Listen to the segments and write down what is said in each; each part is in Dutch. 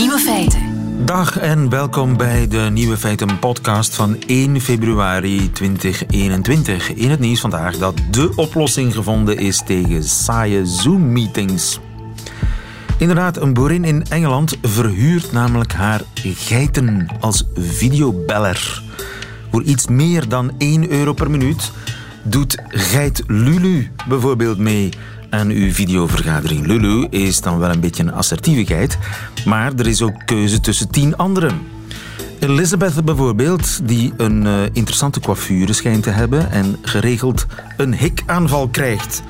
Nieuwe feiten. Dag en welkom bij de Nieuwe Feiten podcast van 1 februari 2021. In het nieuws vandaag dat de oplossing gevonden is tegen saaie Zoom-meetings. Inderdaad, een boerin in Engeland verhuurt namelijk haar geiten als videobeller. Voor iets meer dan 1 euro per minuut doet geit Lulu bijvoorbeeld mee aan uw videovergadering. Lulu is dan wel een beetje een assertieve maar er is ook keuze tussen tien anderen. Elizabeth bijvoorbeeld, die een uh, interessante coiffure schijnt te hebben en geregeld een hikaanval krijgt.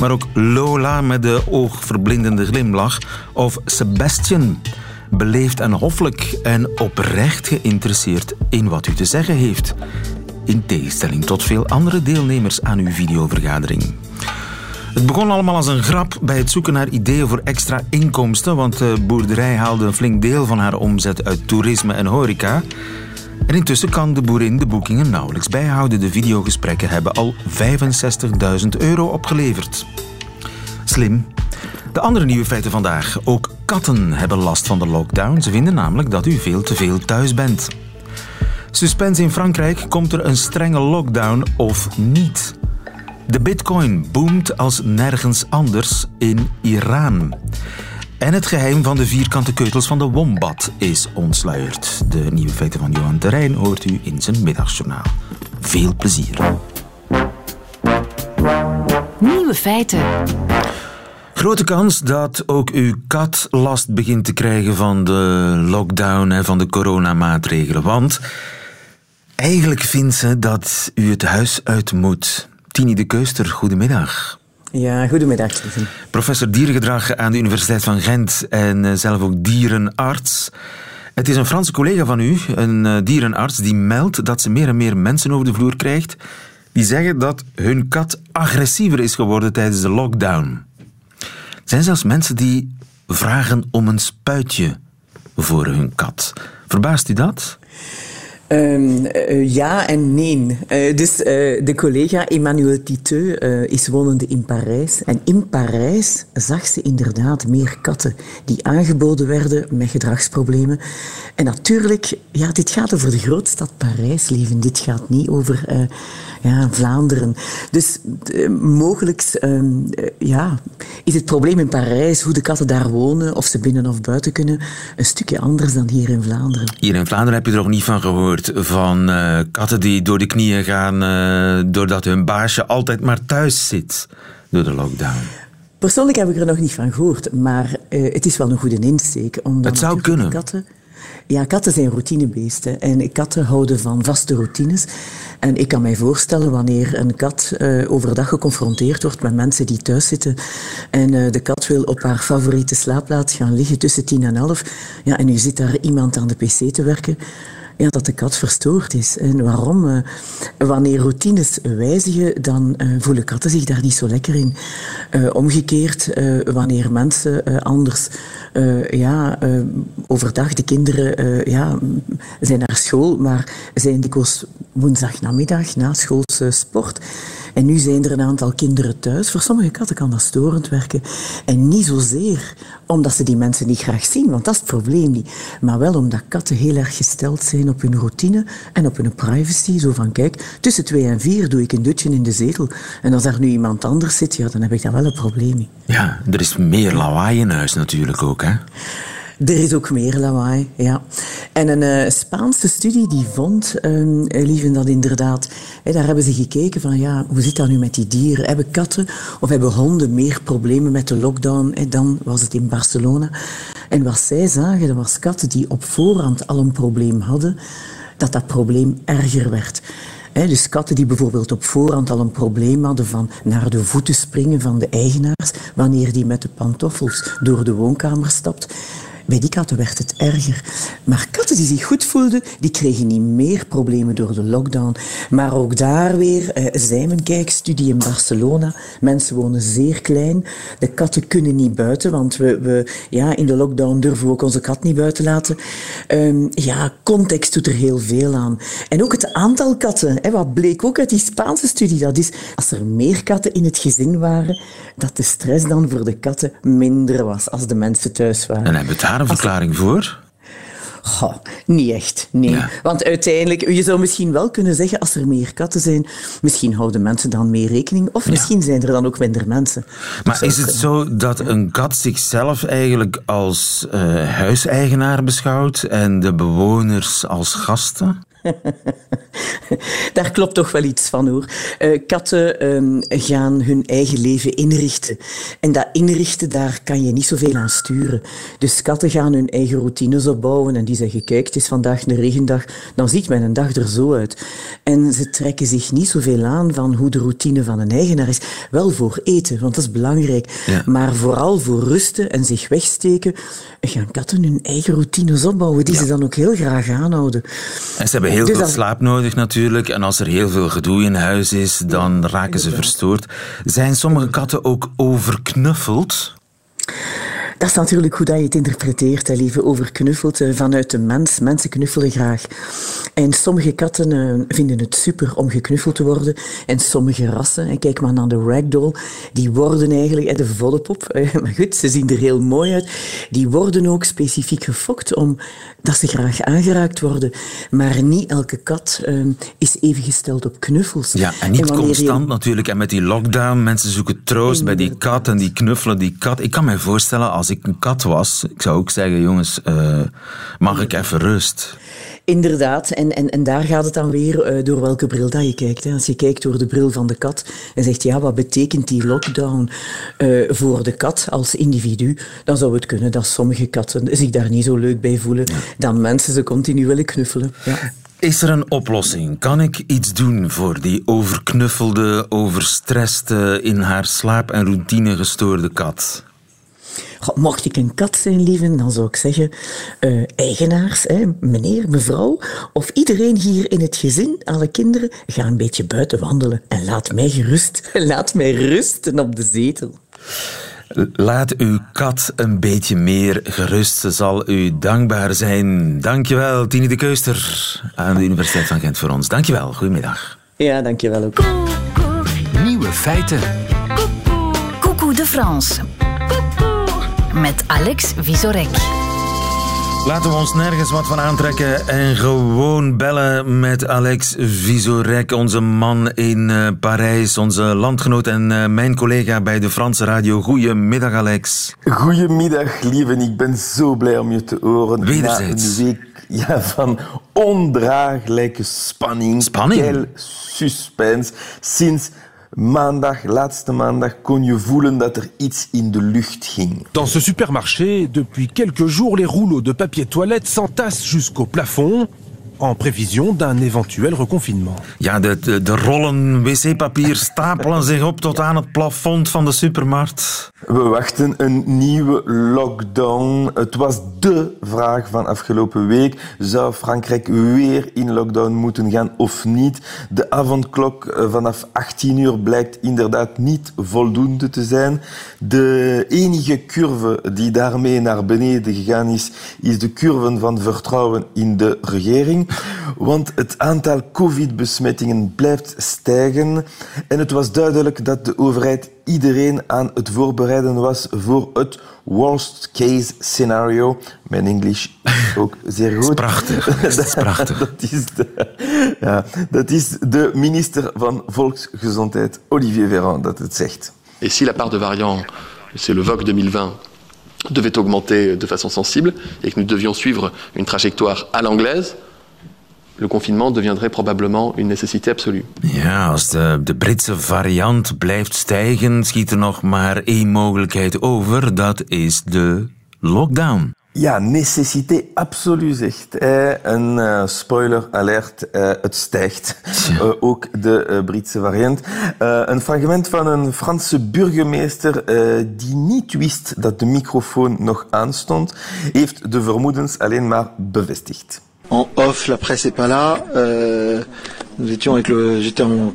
Maar ook Lola met de oogverblindende glimlach of Sebastian, beleefd en hoffelijk en oprecht geïnteresseerd in wat u te zeggen heeft. In tegenstelling tot veel andere deelnemers aan uw videovergadering. Het begon allemaal als een grap bij het zoeken naar ideeën voor extra inkomsten, want de boerderij haalde een flink deel van haar omzet uit toerisme en horeca. En intussen kan de boerin de boekingen nauwelijks bijhouden. De videogesprekken hebben al 65.000 euro opgeleverd. Slim. De andere nieuwe feiten vandaag. Ook katten hebben last van de lockdown. Ze vinden namelijk dat u veel te veel thuis bent. Suspense in Frankrijk. Komt er een strenge lockdown of niet? De bitcoin boomt als nergens anders in Iran. En het geheim van de vierkante keutels van de wombat is ontsluierd. De nieuwe feiten van Johan Terrein hoort u in zijn middagjournaal. Veel plezier. Nieuwe feiten. Grote kans dat ook uw kat last begint te krijgen van de lockdown en van de coronamaatregelen. Want eigenlijk vindt ze dat u het huis uit moet. Tini de Keuster, goedemiddag. Ja, goedemiddag. Steven. Professor dierengedrag aan de Universiteit van Gent en eh, zelf ook dierenarts. Het is een Franse collega van u, een eh, dierenarts, die meldt dat ze meer en meer mensen over de vloer krijgt die zeggen dat hun kat agressiever is geworden tijdens de lockdown. Er zijn zelfs mensen die vragen om een spuitje voor hun kat. Verbaast u dat? Um, uh, ja en nee. Uh, dus uh, de collega Emmanuel Titeux is wonende in Parijs. En in Parijs zag ze inderdaad meer katten die aangeboden werden met gedragsproblemen. En natuurlijk, ja, dit gaat over de grootstad Parijs leven. Dit gaat niet over ja, Vlaanderen. Dus mogelijk ja, is het probleem in Parijs, hoe de katten daar wonen, of ze binnen of buiten kunnen, een stukje anders dan hier in Vlaanderen. Hier in Vlaanderen heb je er nog niet van gehoord van uh, katten die door de knieën gaan doordat hun baasje altijd maar thuis zit door de lockdown. Persoonlijk heb ik er nog niet van gehoord, maar het is wel een goede insteek. Omdat het zou kunnen. Katten, ja, katten zijn routinebeesten en katten houden van vaste routines. En ik kan mij voorstellen wanneer een kat uh, overdag geconfronteerd wordt met mensen die thuis zitten en uh, de kat wil op haar favoriete slaapplaats gaan liggen tussen tien en elf, ja, en u zit daar iemand aan de pc te werken, ja, dat de kat verstoord is. En waarom? Uh, wanneer routines wijzigen, dan uh, voelen katten zich daar niet zo lekker in. Uh, omgekeerd, wanneer mensen anders ja, overdag, de kinderen ja, zijn naar school, maar zijn dikwijls woensdagnamiddag na schoolse sport. En nu zijn er een aantal kinderen thuis. Voor sommige katten kan dat storend werken. En niet zozeer omdat ze die mensen niet graag zien, want dat is het probleem niet. Maar wel omdat katten heel erg gesteld zijn op hun routine en op hun privacy. Zo van, kijk, tussen twee en vier doe ik een dutje in de zetel. En als daar nu iemand anders zit, ja, dan heb ik daar wel een probleem mee. Ja, er is meer lawaai in huis natuurlijk ook, hè? Er is ook meer lawaai, ja. En een uh, Spaanse studie die vond, um, lieven dat inderdaad, daar hebben ze gekeken van, ja, hoe zit dat nu met die dieren? Hebben katten of hebben honden meer problemen met de lockdown? Hè? Dan was het in Barcelona. En wat zij zagen, dat was katten die op voorhand al een probleem hadden, dat dat probleem erger werd. dus katten die bijvoorbeeld op voorhand al een probleem hadden van naar de voeten springen van de eigenaars, wanneer die met de pantoffels door de woonkamer stapt. Bij die katten werd het erger. Maar katten die zich goed voelden, die kregen niet meer problemen door de lockdown. Maar ook daar weer, eh, Zijmenkijk-studie in Barcelona. Mensen wonen zeer klein. De katten kunnen niet buiten, want we, we ja, in de lockdown durven we ook onze kat niet buiten laten. Um, ja, context doet er heel veel aan. En ook het aantal katten. Hè, wat bleek ook uit die Spaanse studie, dat is als er meer katten in het gezin waren, dat de stress dan voor de katten minder was als de mensen thuis waren. En hebben daar een verklaring voor? Goh, niet echt, nee. Want uiteindelijk, je zou misschien wel kunnen zeggen, als er meer katten zijn, misschien houden mensen dan meer rekening, of misschien zijn er dan ook minder mensen. Maar is het zo dat een kat zichzelf eigenlijk als uh, huiseigenaar beschouwt en de bewoners als gasten? Daar klopt toch wel iets van hoor. Uh, katten um, gaan hun eigen leven inrichten. En dat inrichten, daar kan je niet zoveel aan sturen. Dus katten gaan hun eigen routines opbouwen en die zeggen, kijk, het is vandaag een regendag, dan ziet mijn dag er zo uit. En ze trekken zich niet zoveel aan van hoe de routine van een eigenaar is. Wel voor eten, want dat is belangrijk. Ja. Maar vooral voor rusten en zich wegsteken, gaan katten hun eigen routines opbouwen, die ja. ze dan ook heel graag aanhouden. En ze hebben heel dus veel slaap nodig natuurlijk. En als er heel veel gedoe in huis is, dan raken ze verstoord. Zijn sommige katten ook overknuffeld? Dat is natuurlijk hoe dat je het interpreteert, hè, lieve, overknuffeld uh, vanuit de mens. Mensen knuffelen graag. En sommige katten uh, vinden het super om geknuffeld te worden. En sommige rassen, en kijk maar naar de ragdoll, die worden eigenlijk, de volle pop, uh, maar goed, ze zien er heel mooi uit, die worden ook specifiek gefokt omdat ze graag aangeraakt worden. Maar niet elke kat is even gesteld op knuffels. Ja, en niet constant natuurlijk. En met die lockdown, mensen zoeken troost bij die kat en die knuffelen die kat. Ik kan me voorstellen, als ik een kat was, ik zou ook zeggen, jongens, uh, mag ik even rust? Inderdaad, en, en, en daar gaat het dan weer uh, door welke bril dat je kijkt. Hè. Als je kijkt door de bril van de kat en zegt, ja, wat betekent die lockdown uh, voor de kat als individu, dan zou het kunnen dat sommige katten zich daar niet zo leuk bij voelen, ja. dan mensen ze continu willen knuffelen. Ja. Is er een oplossing? Kan ik iets doen voor die overknuffelde, overstresste, in haar slaap en routine gestoorde kat? Mocht ik een kat zijn, lieve, dan zou ik zeggen, uh, eigenaars, hè, meneer, mevrouw, of iedereen hier in het gezin, alle kinderen, ga een beetje buiten wandelen en laat mij gerust, laat mij rusten op de zetel. Laat uw kat een beetje meer gerust. Ze zal u dankbaar zijn. Dankjewel, Tini de Keuster aan de Universiteit van Gent voor ons. Dankjewel, goedemiddag. Ja, dankjewel ook. Nieuwe feiten. Coucou de France met Alex Visorek. Laten we ons nergens wat van aantrekken en gewoon bellen met Alex Visorek, onze man in uh, Parijs, onze landgenoot en uh, mijn collega bij de Franse radio. Goedemiddag, Alex. Goedemiddag, lieve. Ik ben zo blij om je te horen. Wederzijds. Na een week ja, van ondraaglijke spanning. Spanning? Suspense. Sinds maandag, laatste maandag, kon je voelen dat er iets in de lucht ging. Dans ce supermarché, depuis quelques jours, les rouleaux de papier toilette s'entassent jusqu'au plafond en prévision d'un éventueel reconfinement. Ja, de, de, de rollen wc-papier stapelen zich op tot aan het plafond van de supermarkt. We wachten een nieuwe lockdown. Het was de vraag van afgelopen week. Zou Frankrijk weer in lockdown moeten gaan of niet? De avondklok eh, vanaf 18 uur blijkt inderdaad niet voldoende te zijn. De enige curve die daarmee naar beneden gegaan is, is de curve van vertrouwen in de regering. Want het aantal covid-besmettingen blijft stijgen. En het was duidelijk dat de overheid iedereen aan het voorbereiden was voor het worst case scenario. Mijn Engels is ook zeer goed. prachtig. Dat is prachtig. dat, is de, ja, dat is de minister van Volksgezondheid, Olivier Véran, dat het zegt. Et si la part de variants, c'est le VOC 2020, devait augmenter de façon sensible et que nous devions suivre une trajectoire à l'anglaise, le confinement deviendrait probablement une nécessité absolue. Ja, als de, de Britse variant blijft stijgen, schiet er nog maar één mogelijkheid over. Dat is de lockdown. Ja, necessité absolu, zegt hij. Een uh, spoiler alert, uh, het stijgt. Uh, ook de Britse variant. een fragment van een Franse burgemeester die niet wist dat de microfoon nog aanstond, heeft de vermoedens alleen maar bevestigd. En off, la presse n'est pas là. Euh, nous étions avec le, j'étais en,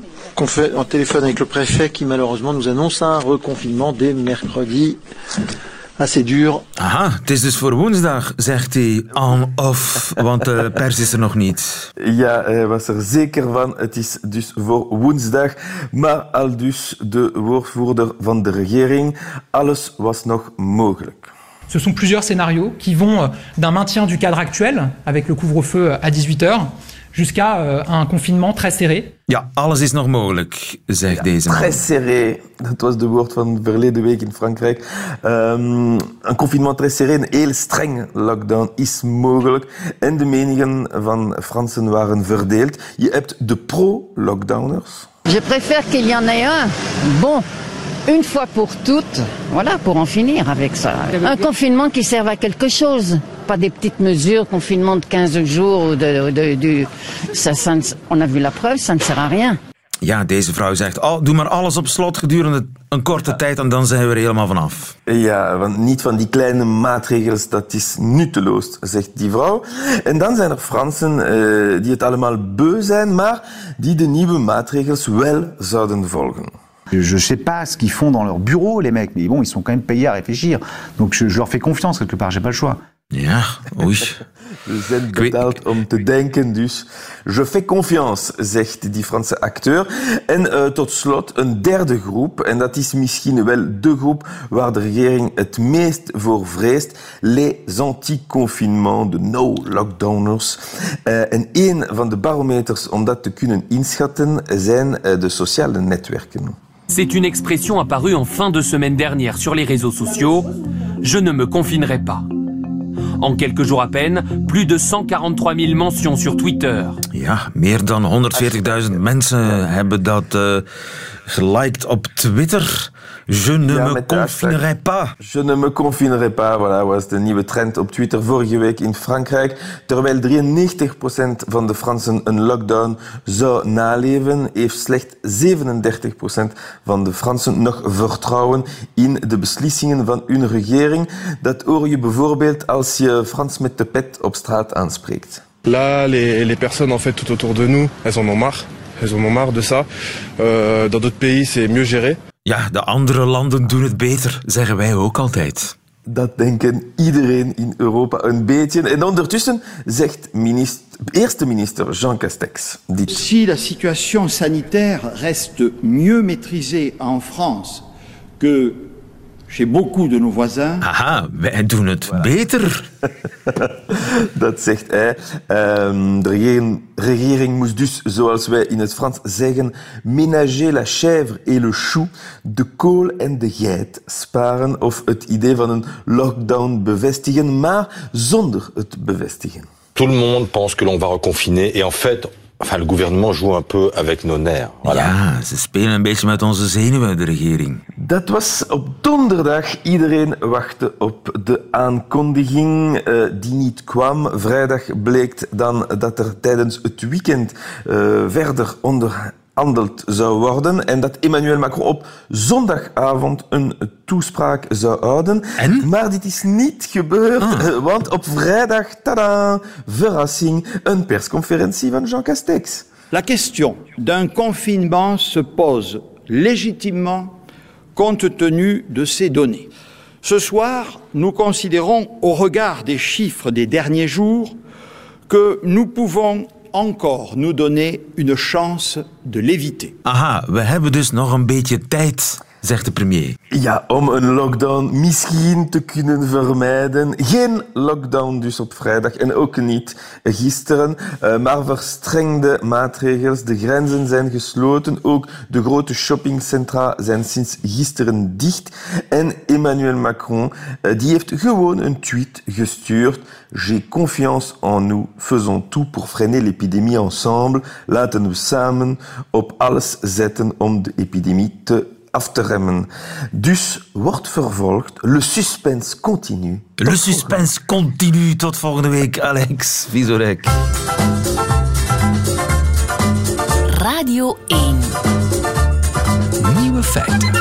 en, téléphone avec le préfet qui malheureusement nous annonce un reconfinement dès mercredi. Assez dur. Aha, het is dus voor woensdag, zegt hij en off, want de pers is er nog niet. Ja, hij was er zeker van. Het is dus voor woensdag. Maar al dus de woordvoerder van de regering, alles was nog mogelijk. Ce sont plusieurs scénarios qui vont d'un maintien du cadre actuel, avec le couvre-feu à 18h, jusqu'à uh, un confinement très serré. Ja, alles is nog mogelijk, zegt ja, deze man. Très serré, dat was de woord van verleden week in Frankrijk. Um, een confinement très serré, een heel streng lockdown is mogelijk. En de meningen van Fransen waren verdeeld. Je hebt de pro-lockdowners. Je préfère qu'il y en ait un. Bon, une fois pour toutes, voilà, pour en finir avec ça. Un confinement qui serve à quelque chose. Pas des petites mesures, confinement de 15 jours ou de, de, de ça, ça, on a vu la preuve, ça ne sert à rien. Ja, deze vrouw zegt, oh, doe maar alles op slot gedurende een korte tijd en dan zijn we er helemaal vanaf. Ja, want niet van die kleine maatregels, dat is nutteloos, zegt die vrouw. En dan zijn er Fransen uh, die het allemaal beu zijn, maar die de nieuwe maatregels wel zouden volgen. Je ne sais pas ce qu'ils font dans leur bureau, les mecs, mais bon, ils sont quand même payés à réfléchir. Donc je, je leur fais confiance quelque part, j'ai pas le choix. Ja, oei. We zijn betaald om te denken, dus je fais confiance, zegt die Franse acteur. En uh, tot slot een derde groep, en dat is misschien wel de groep waar de regering het meest voor vreest, les anti-confinement, de no-lockdowners. Uh, en een van de barometers om dat te kunnen inschatten zijn uh, de sociale netwerken. C'est une expression apparue en fin de semaine dernière sur les réseaux sociaux. Je ne me confinerai pas. En quelques jours à peine, plus de 143 000 mentions sur Twitter. Ja, meer dan 140.000 mensen hebben dat uh, geliked op Twitter. Je ne ja, me confinerai pas. Je ne me confinerai pas, voilà, was de nieuwe trend op Twitter vorige week in Frankrijk. Terwijl 93% van de Fransen een lockdown zou naleven, heeft slechts 37% van de Fransen nog vertrouwen in de beslissingen van hun regering. Dat hoor je bijvoorbeeld als je Frans met de pet op straat aanspreekt. Là, les, les personnes en fait tout autour de nous, elles en ont marre. Elles en ont marre de ça. Euh, dans d'autres pays, c'est mieux géré. Ja, de andere landen doen het beter, zeggen wij ook altijd. Dat denken iedereen in Europa een beetje. En ondertussen zegt minister, eerste minister Jean Castex dit. Si la situation sanitaire reste mieux maîtrisée en France que chez beaucoup de nos voisins. Aha, wij doen het voilà. beter. Dat zegt hij. Um, de regering, regering moest dus, zoals wij in het Frans zeggen, ménager la chèvre et le chou, de kool en de geit sparen of het idee van een lockdown bevestigen, maar zonder het bevestigen. Tout le monde pense que l'on va reconfiner et en fait, Enfin, le gouvernement joue un peu avec nos nerfs. Voilà. Ja, ze spelen een beetje met onze zenuwen, de regering. Dat was op donderdag. Iedereen wachtte op de aankondiging uh, die niet kwam. Vrijdag bleek dan dat er tijdens het weekend uh, verder onderhandeld zou worden en dat Emmanuel Macron op zondagavond een toespraak zou houden. En? Maar dit is niet gebeurd, ah. want op vrijdag, tada, verrassing, een persconferentie van Jean Castex. La question d'un confinement se pose légitimement compte tenu de ces données. Ce soir, nous considérons, au regard des chiffres des derniers jours, que nous pouvons encore nous donner une chance de l'éviter. Aha, we hebben dus nog een beetje tijd, zegt de premier. Ja, om een lockdown misschien te kunnen vermijden. Geen lockdown dus op vrijdag en ook niet gisteren, maar verstrengde maatregels. De grenzen zijn gesloten, ook de grote shoppingcentra zijn sinds gisteren dicht. En Emmanuel Macron, die heeft gewoon een tweet gestuurd. J'ai confiance en nous, faisons tout pour freiner l'épidémie ensemble. Laten we samen op alles zetten om de epidemie te af te remmen. Dus wordt vervolgd. Le suspense continue. Le suspense continue. Tot volgende week, Alex Visorek. Radio 1. Nieuwe feiten.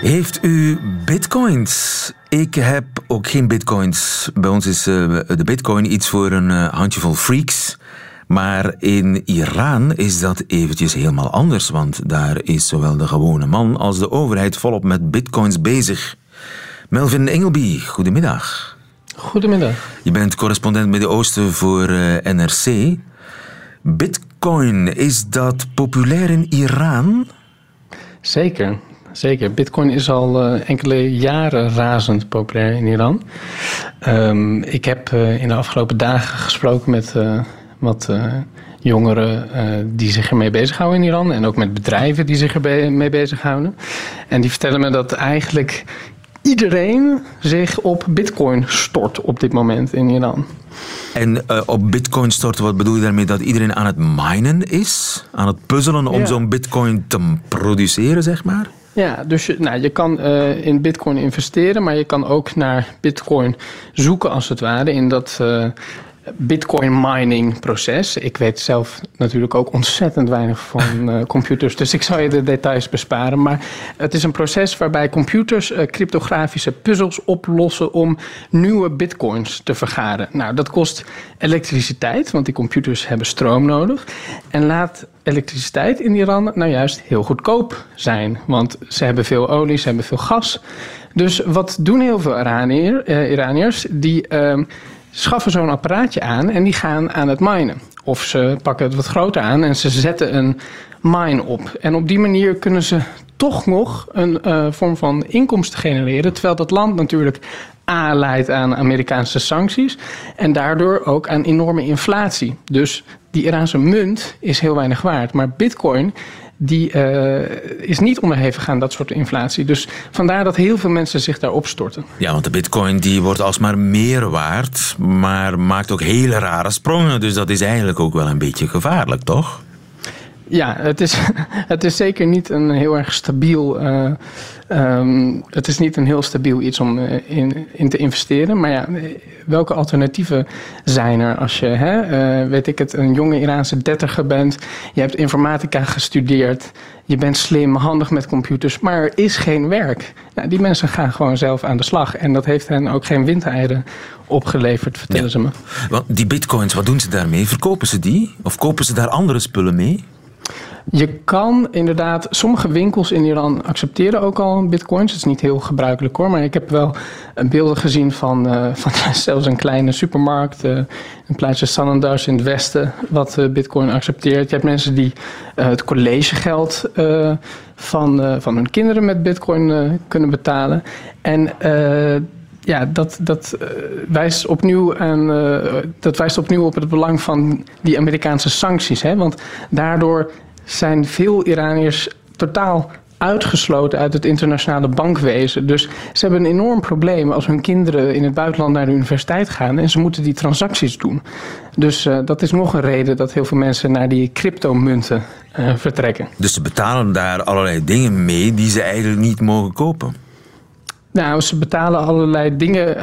Heeft u bitcoins? Ik heb ook geen bitcoins. Bij ons is uh, de bitcoin iets voor een uh, handjevol freaks. Maar in Iran is dat eventjes helemaal anders, want daar is zowel de gewone man als de overheid volop met bitcoins bezig. Melvin Engelby, goedemiddag. Goedemiddag. Je bent correspondent Midden-Oosten voor uh, NRC. Bitcoin, is dat populair in Iran? Zeker. zeker. Bitcoin is al uh, enkele jaren razend populair in Iran. Um, ik heb uh, in de afgelopen dagen gesproken met uh, wat jongeren die zich ermee bezighouden in Iran. En ook met bedrijven die zich ermee bezighouden. En die vertellen me dat eigenlijk iedereen zich op Bitcoin stort op dit moment in Iran. En uh, op bitcoin storten, wat bedoel je daarmee? Dat iedereen aan het minen is? Aan het puzzelen om Ja. zo'n bitcoin te produceren, zeg maar? Ja, dus je, nou, je kan eh, in bitcoin investeren, maar je kan ook naar bitcoin zoeken als het ware in dat eh, bitcoin mining proces. Ik weet zelf natuurlijk ook ontzettend weinig van eh, computers, dus ik zal je de details besparen. Maar het is een proces waarbij computers eh, cryptografische puzzels oplossen om nieuwe bitcoins te vergaren. Nou, dat kost elektriciteit, want die computers hebben stroom nodig. En laat elektriciteit in Iran nou juist heel goedkoop zijn. Want ze hebben veel olie, ze hebben veel gas. Dus wat doen heel veel eh, Iraniërs? Die ehm, schaffen zo'n apparaatje aan en die gaan aan het minen. Of ze pakken het wat groter aan en ze zetten een mine op. En op die manier kunnen ze toch nog een eh, vorm van inkomsten genereren. Terwijl dat land natuurlijk A leidt aan Amerikaanse sancties en daardoor ook aan enorme inflatie. Dus die Iraanse munt is heel weinig waard. Maar bitcoin die eh, is niet onderhevig aan dat soort inflatie. Dus vandaar dat heel veel mensen zich daarop storten. Ja, want de bitcoin die wordt alsmaar meer waard, maar maakt ook hele rare sprongen. Dus dat is eigenlijk ook wel een beetje gevaarlijk, toch? Ja, het is, het is zeker niet een heel erg stabiel. eh, ehm, het is niet een heel stabiel iets om eh, in, in te investeren. Maar ja, welke alternatieven zijn er als je, hè, eh, weet ik het, een jonge Iraanse dertiger bent. Je hebt informatica gestudeerd. Je bent slim, handig met computers, maar er is geen werk. Nou, die mensen gaan gewoon zelf aan de slag. En dat heeft hen ook geen windeieren opgeleverd, vertellen ze me. Want die bitcoins, wat doen ze daarmee? Verkopen ze die? Of kopen ze daar andere spullen mee? Je kan inderdaad, sommige winkels in Iran accepteren ook al bitcoins. Het is niet heel gebruikelijk hoor, maar ik heb wel eh, beelden gezien van, eh, van zelfs een kleine supermarkt, eh, een plaatsje Sanandars in het westen, wat bitcoin accepteert. Je hebt mensen die het collegegeld van, van hun kinderen met bitcoin kunnen betalen. En ja, dat, dat, wijst opnieuw aan, dat wijst opnieuw op het belang van die Amerikaanse sancties. Hè? Want daardoor zijn veel Iraniërs totaal uitgesloten uit het internationale bankwezen. Dus ze hebben een enorm probleem als hun kinderen in het buitenland naar de universiteit gaan en ze moeten die transacties doen. Dus eh, dat is nog een reden dat heel veel mensen naar die cryptomunten eh, vertrekken. Dus ze betalen daar allerlei dingen mee die ze eigenlijk niet mogen kopen. Nou, ze betalen allerlei dingen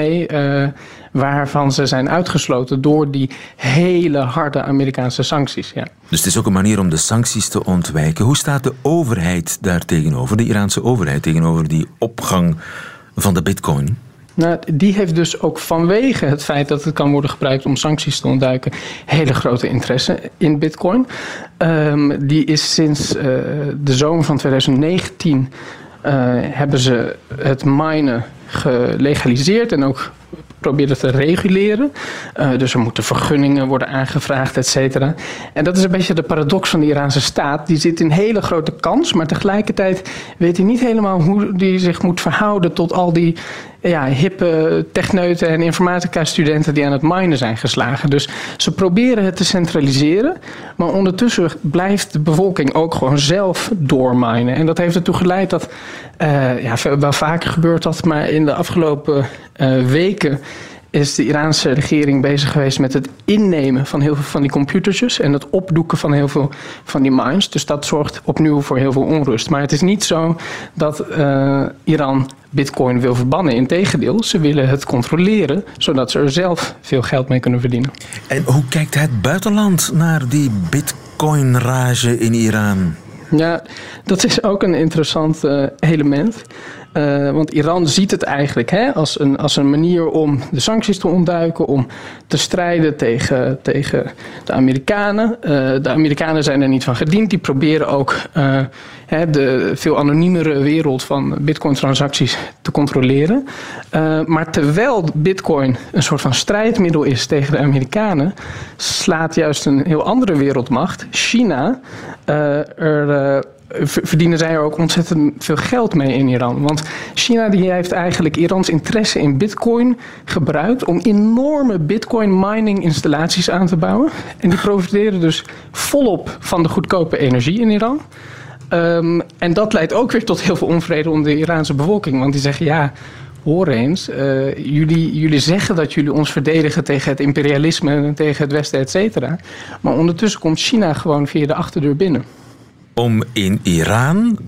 mee eh, waarvan ze zijn uitgesloten door die hele harde Amerikaanse sancties. Ja. Dus het is ook een manier om de sancties te ontwijken. Hoe staat de overheid daar tegenover, de Iraanse overheid tegenover die opgang van de bitcoin? Nou, die heeft dus ook vanwege het feit dat het kan worden gebruikt om sancties te ontduiken, hele grote interesse in Bitcoin. Ehm, die is sinds eh, de zomer van 2019 eh, hebben ze het minen gelegaliseerd en ook proberen te reguleren. Eh, dus er moeten vergunningen worden aangevraagd, et cetera. En dat is een beetje de paradox van de Iraanse staat. Die zit in hele grote kans, maar tegelijkertijd weet hij niet helemaal hoe die zich moet verhouden tot al die ja, hippe techneuten en informatica-studenten die aan het minen zijn geslagen. Dus ze proberen het te centraliseren, maar ondertussen blijft de bevolking ook gewoon zelf doorminen. En dat heeft ertoe geleid dat, eh, ja, wel vaker gebeurt dat, maar in de afgelopen eh, weken is de Iraanse regering bezig geweest met het innemen van heel veel van die computertjes en het opdoeken van heel veel van die mines. Dus dat zorgt opnieuw voor heel veel onrust. Maar het is niet zo dat eh, Iran bitcoin wil verbannen. Integendeel, ze willen het controleren, zodat ze er zelf veel geld mee kunnen verdienen. En hoe kijkt het buitenland naar die bitcoin-rage in Iran? Ja, dat is ook een interessant eh, element. Eh, want Iran ziet het eigenlijk hè, als, een, als een manier om de sancties te ontduiken, om te strijden tegen, tegen de Amerikanen. Eh, de Amerikanen zijn er niet van gediend. Die proberen ook eh, hè, de veel anoniemere wereld van bitcoin-transacties te controleren. Maar terwijl bitcoin een soort van strijdmiddel is tegen de Amerikanen, slaat juist een heel andere wereldmacht, China, er. Eh, verdienen zij er ook ontzettend veel geld mee in Iran. Want China die heeft eigenlijk Irans interesse in bitcoin gebruikt om enorme bitcoin mining installaties aan te bouwen. En die profiteren dus volop van de goedkope energie in Iran. Um, en dat leidt ook weer tot heel veel onvrede onder de Iraanse bevolking. Want die zeggen ja, hoor eens, uh, jullie, jullie zeggen dat jullie ons verdedigen tegen het imperialisme en tegen het Westen, et cetera. Maar ondertussen komt China gewoon via de achterdeur binnen. Om in Iran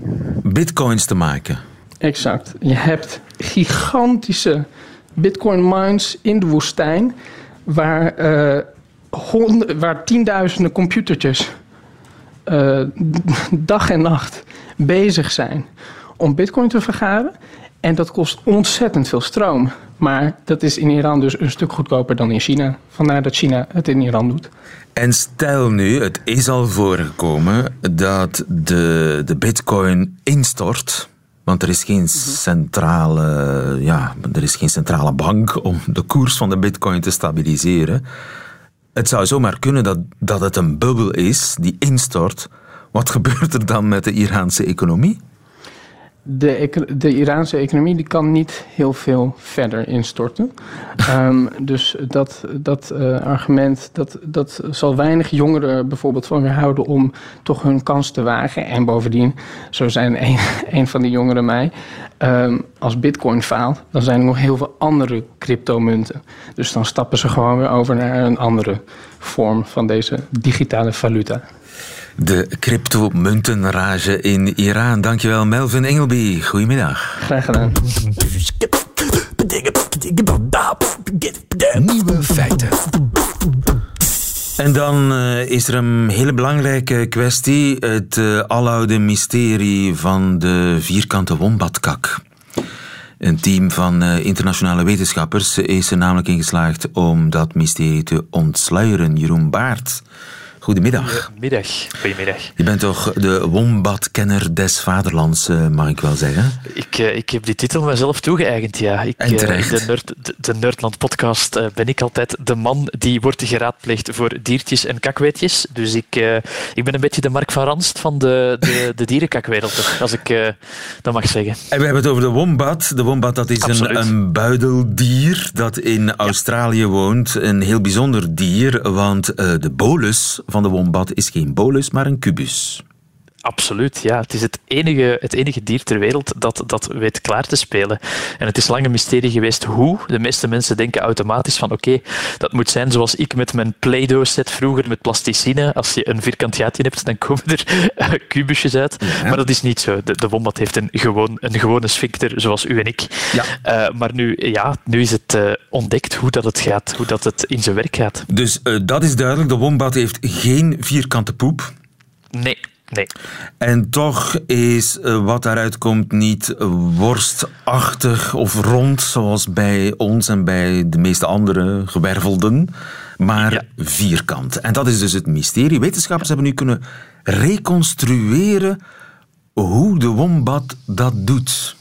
bitcoins te maken. Exact. Je hebt gigantische bitcoin mines in de woestijn waar, uh, waar tienduizenden computertjes uh, dag en nacht bezig zijn om bitcoin te vergaren. En dat kost ontzettend veel stroom. Maar dat is in Iran dus een stuk goedkoper dan in China. Vandaar dat China het in Iran doet. En stel nu, het is al voorgekomen dat de, de bitcoin instort. Want er is geen centrale, ja, er is geen centrale bank om de koers van de bitcoin te stabiliseren. Het zou zomaar kunnen dat, dat het een bubbel is die instort. Wat gebeurt er dan met de Iraanse economie? De, de Iraanse economie die kan niet heel veel verder instorten. um, dus dat, dat uh, argument, dat, dat zal weinig jongeren bijvoorbeeld van weerhouden om toch hun kans te wagen. En bovendien, zo zijn een, een van die jongeren mij, um, als bitcoin faalt, dan zijn er nog heel veel andere cryptomunten. Dus dan stappen ze gewoon weer over naar een andere vorm van deze digitale valuta. De cryptomuntenrage in Iran. Dankjewel Melvin Engelby. Goedemiddag. Graag gedaan. Nieuwe feiten. En dan uh, is er een hele belangrijke kwestie. Het uh, aloude mysterie van de vierkante wombatkak. Een team van uh, internationale wetenschappers is er namelijk in geslaagd om dat mysterie te ontsluieren. Jeroen Baart Goedemiddag. Goedemiddag. Goedemiddag. Je bent toch de wombatkenner des vaderlands, eh, mag ik wel zeggen? Ik, uh, ik heb die titel mezelf toegeëigend, ja. Ik, en terecht. Uh, de, Nerd, de, de Nerdland-podcast ben ik altijd de man die wordt geraadpleegd voor diertjes en kakweetjes. Dus ik, ik ben een beetje de Mark van Ranst van de, de, de dierenkakwereld, als ik dat mag zeggen. En we hebben het over de wombat. De wombat dat is een, een buideldier dat in Australië woont. Een heel bijzonder dier, want de bolus van de wombat is geen bolus, maar een kubus. Absoluut, ja. Het is het enige, het enige dier ter wereld dat, dat weet klaar te spelen. En het is lang een mysterie geweest hoe. De meeste mensen denken automatisch van oké, dat moet zijn zoals ik met mijn Play-Doh set vroeger met plasticine. Als je een vierkant gaatje hebt, dan komen er uh, kubusjes uit. Maar dat is niet zo. De, de wombat heeft een, gewoon, een gewone sphincter, zoals u en ik. Ja. Uh, maar nu, ja, nu is het uh, ontdekt hoe dat het gaat, hoe dat het in zijn werk gaat. Dus dat is duidelijk. De wombat heeft geen vierkante poep. Nee. Nee. En toch is uh, wat daaruit komt niet worstachtig of rond, zoals bij ons en bij de meeste andere gewervelden, maar ja. vierkant. En dat is dus het mysterie. Wetenschappers hebben nu kunnen reconstrueren hoe de wombat dat doet.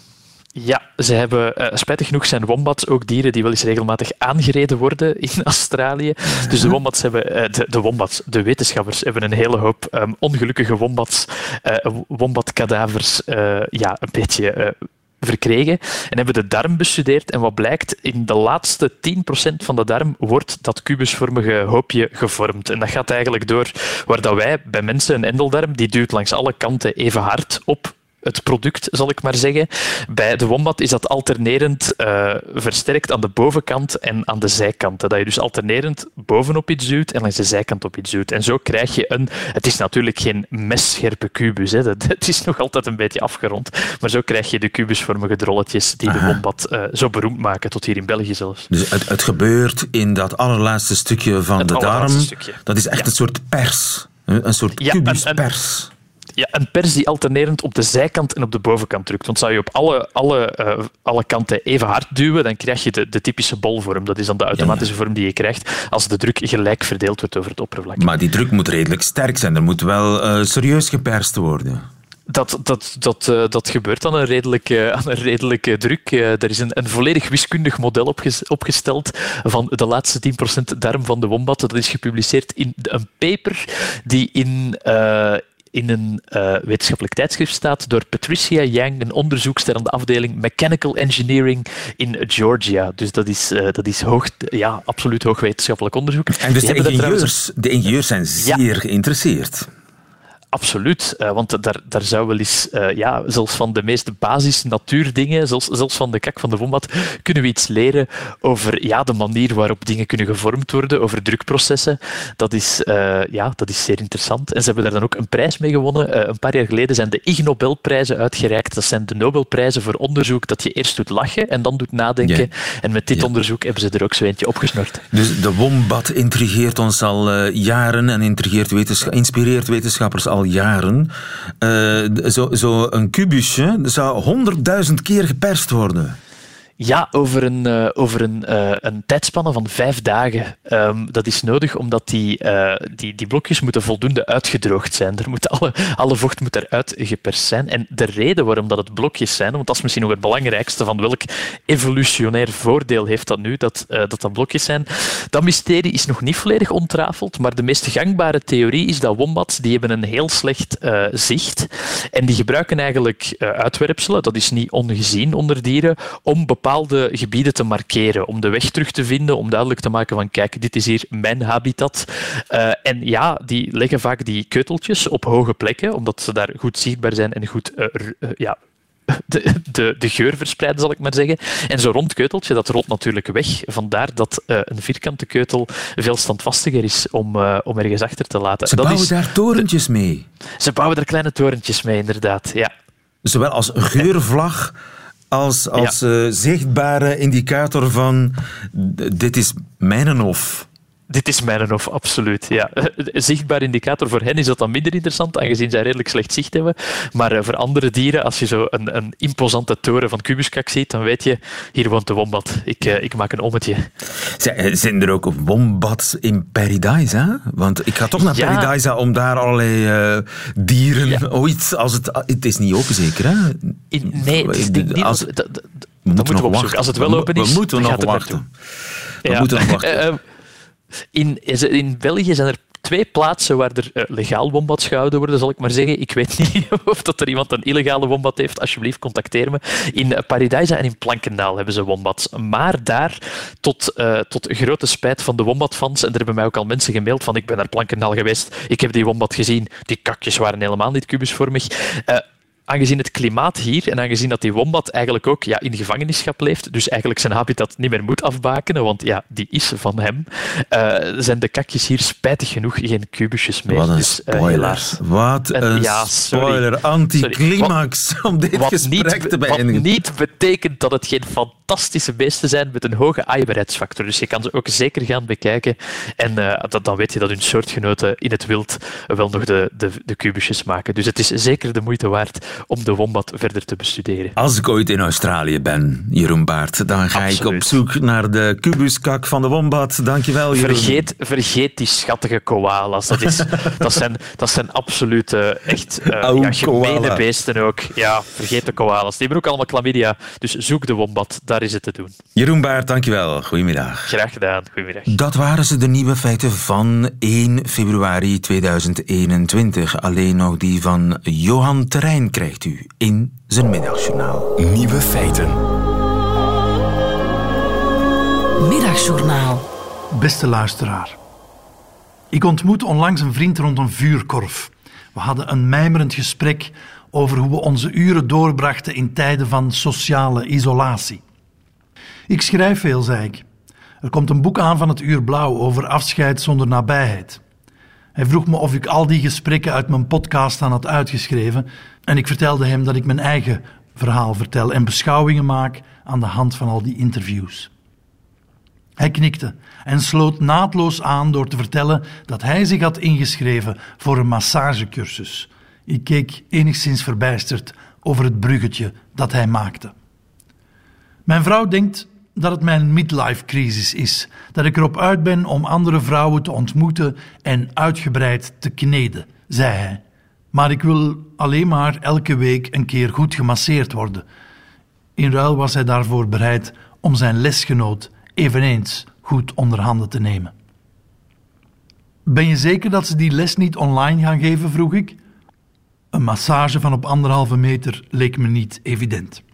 Ja, ze hebben, uh, spijtig genoeg zijn wombats ook dieren die wel eens regelmatig aangereden worden in Australië. Dus de wombats hebben, uh, de, de, wombats, de wetenschappers hebben een hele hoop um, ongelukkige wombats, uh, wombatkadavers, ja, een beetje verkregen en hebben de darm bestudeerd. En wat blijkt, in de laatste 10% van de darm wordt dat kubusvormige hoopje gevormd. En dat gaat eigenlijk door waar dat wij bij mensen een endeldarm, die duwt langs alle kanten even hard op het product, zal ik maar zeggen. Bij de wombat is dat alternerend uh, versterkt aan de bovenkant en aan de zijkanten. Dat je dus alternerend bovenop iets duwt en langs de zijkant op iets duwt. En zo krijg je een... Het is natuurlijk geen messcherpe kubus. Hè. Het is nog altijd een beetje afgerond. Maar zo krijg je de kubusvormige drolletjes die Aha. de wombat uh, zo beroemd maken, tot hier in België zelfs. Dus het, het gebeurt in dat allerlaatste stukje van het de darm. Stukje. Dat is echt ja. een soort pers. Een soort kubuspers. Ja, ja, een pers die alternerend op de zijkant en op de bovenkant drukt. Want zou je op alle, alle, uh, alle kanten even hard duwen, dan krijg je de, de typische bolvorm. Dat is dan de automatische ja, ja. vorm die je krijgt als de druk gelijk verdeeld wordt over het oppervlak. Maar die druk moet redelijk sterk zijn. Er moet wel uh, serieus geperst worden. Dat, dat, dat, uh, dat gebeurt aan een redelijke, aan een redelijke druk. Uh, er is een, een volledig wiskundig model opges, opgesteld van de laatste 10% darm van de wombat. Dat is gepubliceerd in een paper die in, uh, in een uh, wetenschappelijk tijdschrift staat door Patricia Yang, een onderzoekster aan de afdeling Mechanical Engineering in Georgia. Dus dat is, uh, dat is hoog, ja, absoluut hoog wetenschappelijk onderzoek. En dus de ingenieurs, trouwens... de ingenieurs zijn zeer ja. geïnteresseerd. Absoluut, uh, want daar, daar zou wel eens, uh, ja, zelfs van de meeste basis natuurdingen, zelfs, zelfs van de kak van de wombat, kunnen we iets leren over ja, de manier waarop dingen kunnen gevormd worden, over drukprocessen. Dat is, uh, ja, dat is zeer interessant. En ze hebben daar dan ook een prijs mee gewonnen. een paar jaar geleden zijn de Ig Nobelprijzen uitgereikt. Dat zijn de Nobelprijzen voor onderzoek dat je eerst doet lachen en dan doet nadenken. En met dit onderzoek hebben ze er ook zo eentje opgesnord. Dus de wombat intrigeert ons al jaren en intrigeert wetensch inspireert wetenschappers al jaren. Uh, Zo'n zo een kubusje zou honderdduizend keer geperst worden. Ja, over een, uh, over een, uh, een tijdspanne van vijf dagen. Um, dat is nodig omdat die, uh, die, die blokjes moeten voldoende uitgedroogd zijn. Er moet alle, vocht moet eruit geperst zijn. En de reden waarom dat het blokjes zijn, want dat is misschien nog het belangrijkste van welk evolutionair voordeel heeft dat nu, dat dat, dat blokjes zijn, dat mysterie is nog niet volledig ontrafeld, maar de meest gangbare theorie is dat wombats die hebben een heel slecht zicht en die gebruiken eigenlijk uitwerpselen, dat is niet ongezien onder dieren, om bepaalde gebieden te markeren, om de weg terug te vinden, om duidelijk te maken van kijk, dit is hier mijn habitat. Uh, en ja, die leggen vaak die keuteltjes op hoge plekken, omdat ze daar goed zichtbaar zijn en goed uh, uh, ja, de, de, de, geur verspreiden, zal ik maar zeggen. En zo'n rond keuteltje, dat rolt natuurlijk weg. Vandaar dat uh, een vierkante keutel veel standvastiger is om, uh, om ergens achter te laten. Ze dat bouwen is, daar torentjes mee. Ze bouwen daar kleine torentjes mee, inderdaad. Ja. Zowel als geurvlag als, als ja. uh, zichtbare indicator van dit is mijn hof. Dit is mijn hof, absoluut. Ja. Zichtbaar indicator voor hen is dat dan minder interessant, aangezien zij redelijk slecht zicht hebben. Maar uh, voor andere dieren, als je zo een, een imposante toren van kubuskak ziet, dan weet je, hier woont de wombat. Ik, uh, ik maak een ommetje. Zijn er ook wombats in Paradise? Hè? Want ik ga toch naar ja. Paradise om daar allerlei uh, dieren ja. ooit... Als het, het is niet open, zeker? Hè? In, nee, het is niet... Als, dat, dat, dat moeten we opzoeken. Als het wel open is, we moeten nog wachten. We ja. moeten nog wachten. In, in België zijn er twee plaatsen waar er uh, legaal wombats gehouden worden, zal ik maar zeggen. Ik weet niet of dat er iemand een illegale wombat heeft. Alsjeblieft, contacteer me. In uh, Paradise en in Plankendaal hebben ze wombats. Maar daar, tot, uh, tot grote spijt van de wombatfans, en er hebben mij ook al mensen gemaild van ik ben naar Plankendaal geweest, ik heb die wombat gezien, die kakjes waren helemaal niet kubusvormig aangezien het klimaat hier en aangezien dat die wombat eigenlijk ook ja, in gevangenschap leeft, dus eigenlijk zijn habitat niet meer moet afbakenen, want ja, die is van hem, uh, zijn de kakjes hier spijtig genoeg geen kubusjes meer. Wat een dus, uh, spoiler. Wat een, een ja, spoiler. Anticlimax om dit wat gesprek niet, te beëindigen. Wat niet betekent dat het geen fantastische beesten zijn met een hoge aaibaarheidsfactor. Dus je kan ze ook zeker gaan bekijken en uh, dat, dan weet je dat hun soortgenoten in het wild wel nog de, de, de kubusjes maken. Dus het is zeker de moeite waard om de wombat verder te bestuderen. Als ik ooit in Australië ben, Jeroen Baart, dan ga Absoluut. ik op zoek naar de kubuskak van de wombat. Dankjewel, Jeroen. Vergeet, vergeet die schattige koalas. Dat, is, dat, zijn, dat zijn absolute, echt uh, ja, gemene beesten ook. Ja, vergeet de koalas. Die hebben ook allemaal chlamydia. Dus zoek de wombat, daar is het te doen. Jeroen Baart, dankjewel. Goedemiddag. Graag gedaan, goedemiddag. Dat waren ze, de nieuwe feiten van 1 februari 2021. Alleen nog die van Johan Terrein krijgt u in zijn middagjournaal. Nieuwe feiten. Middagjournaal. Beste luisteraar. Ik ontmoet onlangs een vriend rond een vuurkorf. We hadden een mijmerend gesprek over hoe we onze uren doorbrachten in tijden van sociale isolatie. Ik schrijf veel, zei ik. Er komt een boek aan van het Uur Blauw over afscheid zonder nabijheid. Hij vroeg me of ik al die gesprekken uit mijn podcast aan had uitgeschreven en ik vertelde hem dat ik mijn eigen verhaal vertel en beschouwingen maak aan de hand van al die interviews. Hij knikte en sloot naadloos aan door te vertellen dat hij zich had ingeschreven voor een massagecursus. Ik keek enigszins verbijsterd over het bruggetje dat hij maakte. Mijn vrouw denkt dat het mijn midlife-crisis is, dat ik erop uit ben om andere vrouwen te ontmoeten en uitgebreid te kneden, zei hij. Maar ik wil alleen maar elke week een keer goed gemasseerd worden. In ruil was hij daarvoor bereid om zijn lesgenoot eveneens goed onder handen te nemen. Ben je zeker dat ze die les niet online gaan geven? vroeg ik. Een massage van op anderhalve meter leek me niet evident.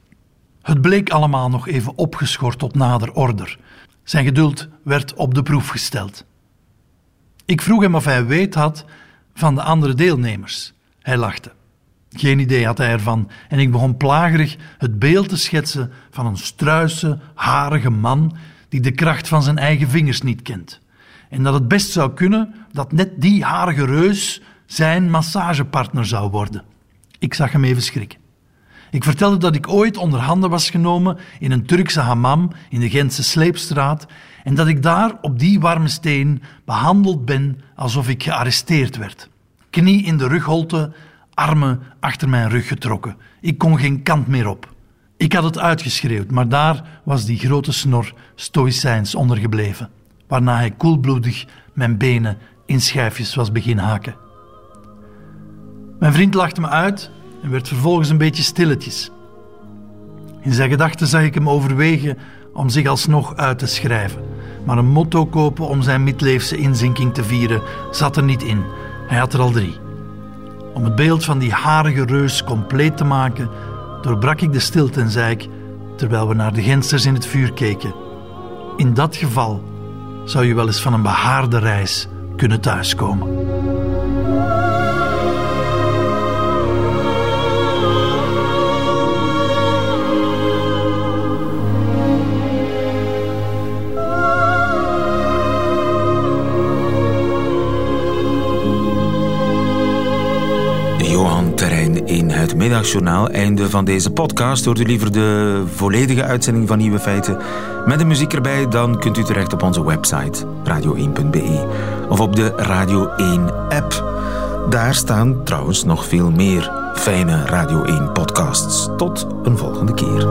Het bleek allemaal nog even opgeschort tot nader order. Zijn geduld werd op de proef gesteld. Ik vroeg hem of hij weet had van de andere deelnemers. Hij lachte. Geen idee had hij ervan en ik begon plagerig het beeld te schetsen van een struise, harige man die de kracht van zijn eigen vingers niet kent. En dat het best zou kunnen dat net die harige reus zijn massagepartner zou worden. Ik zag hem even schrikken. Ik vertelde dat ik ooit onder handen was genomen in een Turkse hammam in de Gentse Sleepstraat en dat ik daar op die warme steen behandeld ben alsof ik gearresteerd werd. Knie in de rugholte, armen achter mijn rug getrokken. Ik kon geen kant meer op. Ik had het uitgeschreeuwd, maar daar was die grote snor stoïcijns ondergebleven, waarna hij koelbloedig mijn benen in schijfjes was beginnen haken. Mijn vriend lachte me uit en werd vervolgens een beetje stilletjes. In zijn gedachten zag ik hem overwegen om zich alsnog uit te schrijven. Maar een motto kopen om zijn middeleefse inzinking te vieren zat er niet in. Hij had er al drie. Om het beeld van die harige reus compleet te maken, doorbrak ik de stilte en zei ik, terwijl we naar de gensters in het vuur keken. In dat geval zou je wel eens van een behaarde reis kunnen thuiskomen. Het middagjournaal. Einde van deze podcast. Hoort u liever de volledige uitzending van Nieuwe Feiten met de muziek erbij? Dan kunt u terecht op onze website radio1.be of op de Radio 1 app. Daar staan trouwens nog veel meer fijne Radio 1 podcasts. Tot een volgende keer.